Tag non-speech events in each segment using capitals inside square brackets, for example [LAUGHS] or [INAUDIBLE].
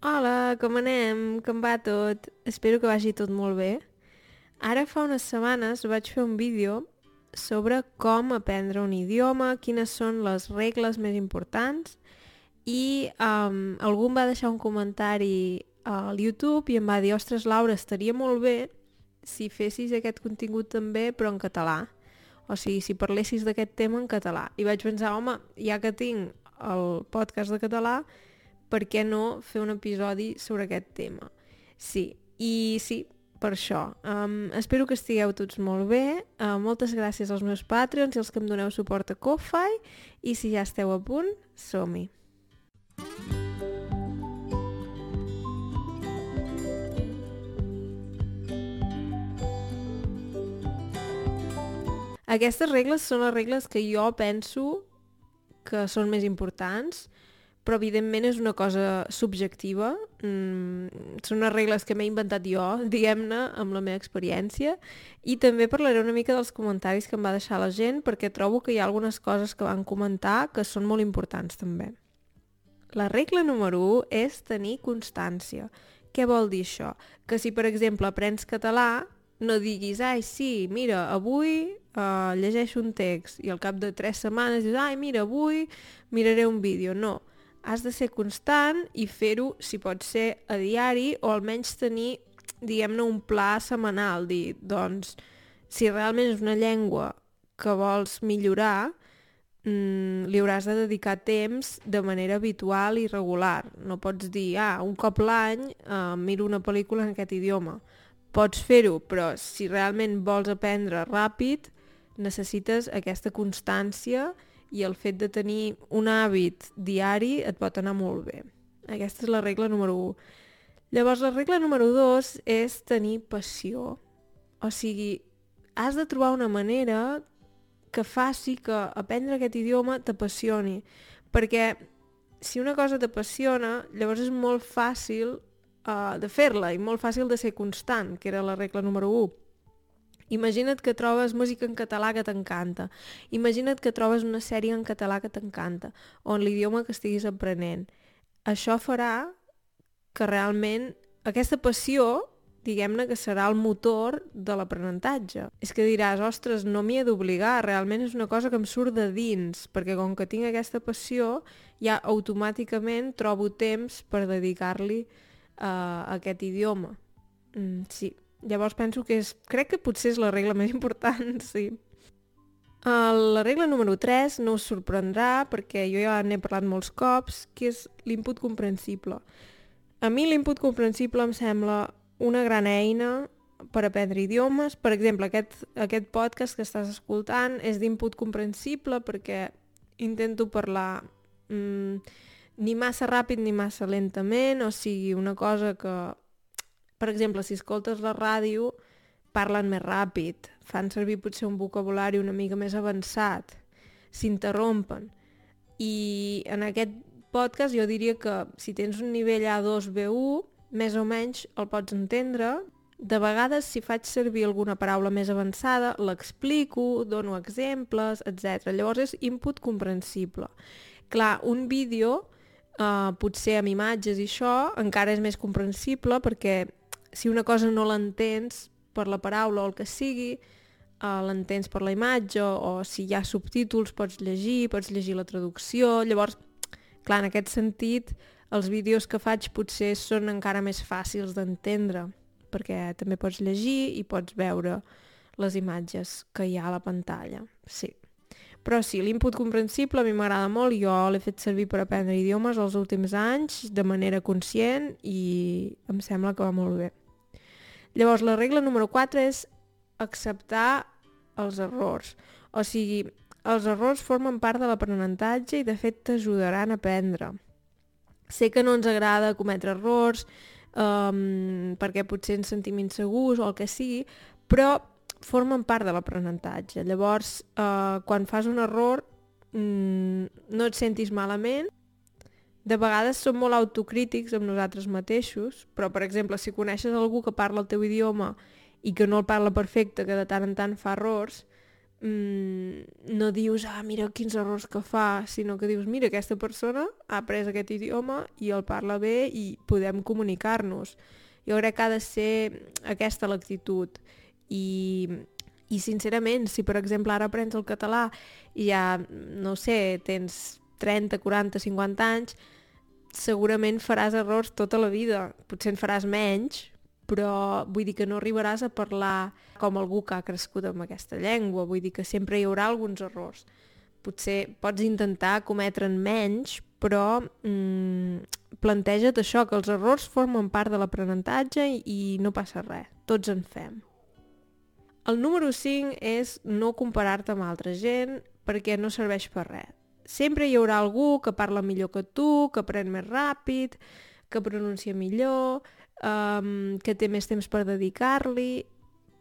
Hola, com anem? Com va tot? Espero que vagi tot molt bé. Ara fa unes setmanes vaig fer un vídeo sobre com aprendre un idioma, quines són les regles més importants i um, algú em va deixar un comentari al YouTube i em va dir ostres Laura, estaria molt bé si fessis aquest contingut també però en català o sigui, si parlessis d'aquest tema en català i vaig pensar, home, ja que tinc el podcast de català per què no fer un episodi sobre aquest tema? Sí, i sí, per això. Um, espero que estigueu tots molt bé. Uh, moltes gràcies als meus Patreons i als que em doneu suport a Ko-Fi. I si ja esteu a punt, som-hi. Aquestes regles són les regles que jo penso que són més importants però evidentment és una cosa subjectiva. Mm, són unes regles que m'he inventat jo, diguem-ne, amb la meva experiència, i també parlaré una mica dels comentaris que em va deixar la gent, perquè trobo que hi ha algunes coses que van comentar que són molt importants també. La regla número 1 és tenir constància. Què vol dir això? Que si, per exemple, aprens català, no diguis, ai, sí, mira, avui uh, llegeixo un text i al cap de tres setmanes dius, ai, mira, avui miraré un vídeo. No, has de ser constant i fer-ho, si pot ser, a diari o almenys tenir, diguem-ne, un pla setmanal, dir, doncs, si realment és una llengua que vols millorar, mm, li hauràs de dedicar temps de manera habitual i regular. No pots dir, ah, un cop l'any eh, miro una pel·lícula en aquest idioma. Pots fer-ho, però si realment vols aprendre ràpid, necessites aquesta constància i i el fet de tenir un hàbit diari et pot anar molt bé. Aquesta és la regla número 1. Llavors, la regla número 2 és tenir passió. O sigui, has de trobar una manera que faci que aprendre aquest idioma t'apassioni. Perquè si una cosa t'apassiona, llavors és molt fàcil uh, de fer-la i molt fàcil de ser constant, que era la regla número 1. Imagina't que trobes música en català que t'encanta. Imagina't que trobes una sèrie en català que t'encanta, o en l'idioma que estiguis aprenent. Això farà que realment aquesta passió, diguem-ne que serà el motor de l'aprenentatge. És que diràs, ostres, no m'hi he d'obligar, realment és una cosa que em surt de dins, perquè com que tinc aquesta passió, ja automàticament trobo temps per dedicar-li uh, a aquest idioma. Mm, sí, Llavors penso que és... Crec que potser és la regla més important, [LAUGHS] sí. La regla número 3 no us sorprendrà perquè jo ja n'he parlat molts cops, que és l'input comprensible. A mi l'input comprensible em sembla una gran eina per aprendre idiomes. Per exemple, aquest, aquest podcast que estàs escoltant és d'input comprensible perquè intento parlar mm, ni massa ràpid ni massa lentament, o sigui, una cosa que per exemple, si escoltes la ràdio, parlen més ràpid, fan servir potser un vocabulari una mica més avançat, s'interrompen. I en aquest podcast jo diria que si tens un nivell A2, B1, més o menys el pots entendre. De vegades, si faig servir alguna paraula més avançada, l'explico, dono exemples, etc. Llavors és input comprensible. Clar, un vídeo, eh, potser amb imatges i això, encara és més comprensible perquè si una cosa no l'entens per la paraula o el que sigui, uh, l'entens per la imatge o si hi ha subtítols pots llegir, pots llegir la traducció, llavors, clar, en aquest sentit, els vídeos que faig potser són encara més fàcils d'entendre, perquè també pots llegir i pots veure les imatges que hi ha a la pantalla, sí. Però sí, l'input comprensible a mi m'agrada molt, jo l'he fet servir per aprendre idiomes els últims anys de manera conscient i em sembla que va molt bé. Llavors, la regla número 4 és acceptar els errors. O sigui, els errors formen part de l'aprenentatge i de fet t'ajudaran a aprendre. Sé que no ens agrada cometre errors um, perquè potser ens sentim insegurs o el que sigui, però formen part de l'aprenentatge. Llavors, uh, quan fas un error, mm, no et sentis malament de vegades som molt autocrítics amb nosaltres mateixos, però, per exemple, si coneixes algú que parla el teu idioma i que no el parla perfecte, que de tant en tant fa errors, mm, no dius, ah, mira quins errors que fa, sinó que dius, mira, aquesta persona ha après aquest idioma i el parla bé i podem comunicar-nos. Jo crec que ha de ser aquesta l'actitud. I, I sincerament, si per exemple ara aprens el català i ja, no sé, tens 30, 40, 50 anys, segurament faràs errors tota la vida. Potser en faràs menys, però vull dir que no arribaràs a parlar com algú que ha crescut amb aquesta llengua, vull dir que sempre hi haurà alguns errors. Potser pots intentar cometre'n menys, però mm, planteja't això, que els errors formen part de l'aprenentatge i, no passa res, tots en fem. El número 5 és no comparar-te amb altra gent perquè no serveix per res. Sempre hi haurà algú que parla millor que tu, que aprèn més ràpid, que pronuncia millor, um, que té més temps per dedicar-li,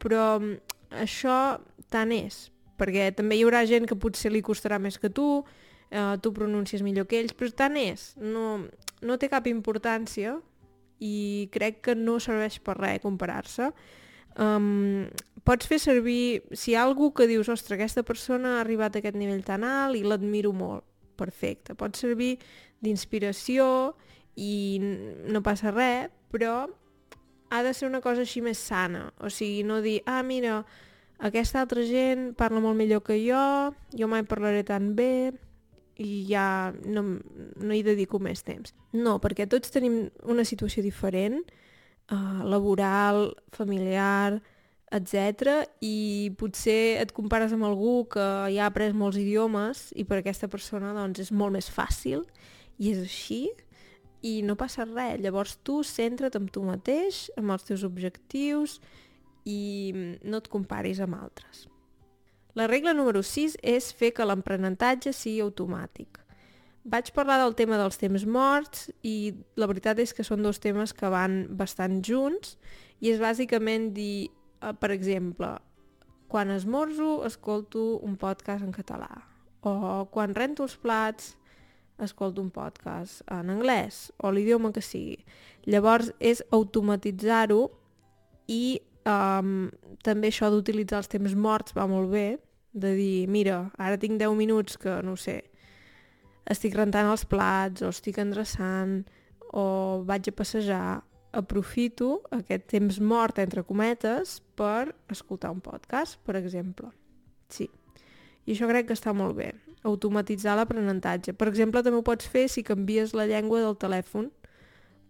però um, això tant és, perquè també hi haurà gent que potser li costarà més que tu, uh, tu pronuncies millor que ells, però tant és, no, no té cap importància i crec que no serveix per res comparar-se. Um, pots fer servir, si hi ha algú que dius, ostres, aquesta persona ha arribat a aquest nivell tan alt i l'admiro molt, perfecte. Pot servir d'inspiració i no passa res, però ha de ser una cosa així més sana. O sigui, no dir, ah, mira, aquesta altra gent parla molt millor que jo, jo mai parlaré tan bé i ja no, no hi dedico més temps. No, perquè tots tenim una situació diferent, uh, laboral, familiar, etc. I potser et compares amb algú que ja ha après molts idiomes i per aquesta persona doncs, és molt més fàcil i és així i no passa res. Llavors tu centra't amb tu mateix, amb els teus objectius i no et comparis amb altres. La regla número 6 és fer que l'aprenentatge sigui automàtic. Vaig parlar del tema dels temps morts i la veritat és que són dos temes que van bastant junts i és bàsicament dir, eh, per exemple, quan esmorzo escolto un podcast en català o quan rento els plats escolto un podcast en anglès o l'idioma que sigui. Llavors és automatitzar-ho i um, també això d'utilitzar els temps morts va molt bé, de dir, mira, ara tinc 10 minuts que, no sé, estic rentant els plats o estic endreçant o vaig a passejar, aprofito aquest temps mort, entre cometes, per escoltar un podcast, per exemple. Sí. I això crec que està molt bé automatitzar l'aprenentatge. Per exemple, també ho pots fer si canvies la llengua del telèfon.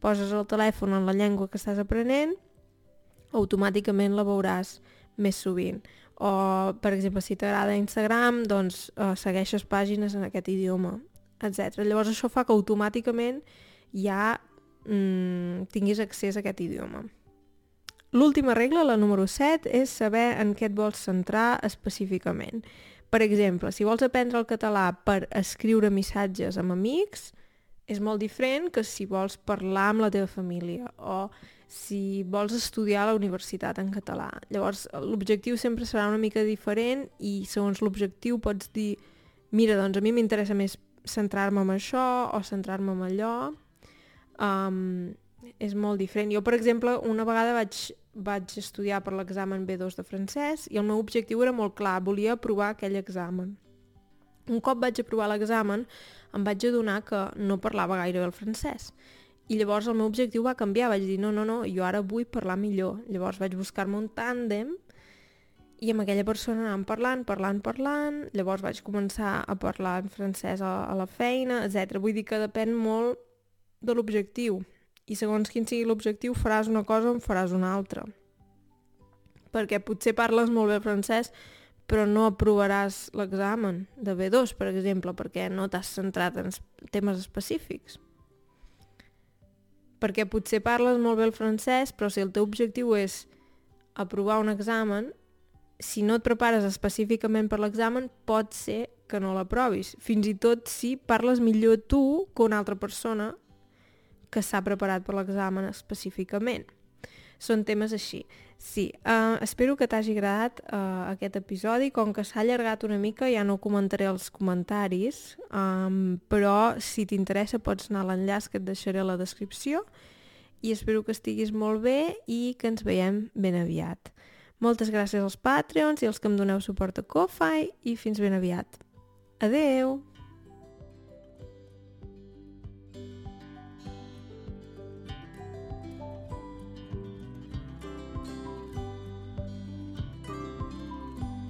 Poses el telèfon en la llengua que estàs aprenent, automàticament la veuràs més sovint. O, per exemple, si t'agrada Instagram, doncs eh, segueixes pàgines en aquest idioma, etc. Llavors això fa que automàticament ja mm, tinguis accés a aquest idioma. L'última regla, la número 7, és saber en què et vols centrar específicament. Per exemple, si vols aprendre el català per escriure missatges amb amics, és molt diferent que si vols parlar amb la teva família o si vols estudiar a la universitat en català. Llavors, l'objectiu sempre serà una mica diferent i segons l'objectiu pots dir mira, doncs a mi m'interessa més centrar-me en això o centrar-me en allò. Um, és molt diferent. Jo, per exemple, una vegada vaig vaig estudiar per l'examen B2 de francès i el meu objectiu era molt clar, volia aprovar aquell examen. Un cop vaig aprovar l'examen, em vaig adonar que no parlava gaire el francès. I llavors el meu objectiu va canviar, vaig dir no, no, no, jo ara vull parlar millor. Llavors vaig buscar-me un tàndem i amb aquella persona anàvem parlant, parlant, parlant, llavors vaig començar a parlar en francès a, a la feina, etc. Vull dir que depèn molt de l'objectiu i segons quin sigui l'objectiu faràs una cosa o en faràs una altra. Perquè potser parles molt bé francès però no aprovaràs l'examen de B2, per exemple, perquè no t'has centrat en temes específics. Perquè potser parles molt bé el francès, però si el teu objectiu és aprovar un examen, si no et prepares específicament per l'examen, pot ser que no l'aprovis. Fins i tot si parles millor tu que una altra persona que s'ha preparat per l'examen específicament. Són temes així. Sí, uh, espero que t'hagi agradat uh, aquest episodi. Com que s'ha allargat una mica, ja no comentaré els comentaris, um, però si t'interessa pots anar a l'enllaç que et deixaré a la descripció i espero que estiguis molt bé i que ens veiem ben aviat. Moltes gràcies als Patreons i als que em doneu suport a Ko-Fi i fins ben aviat. Adeu!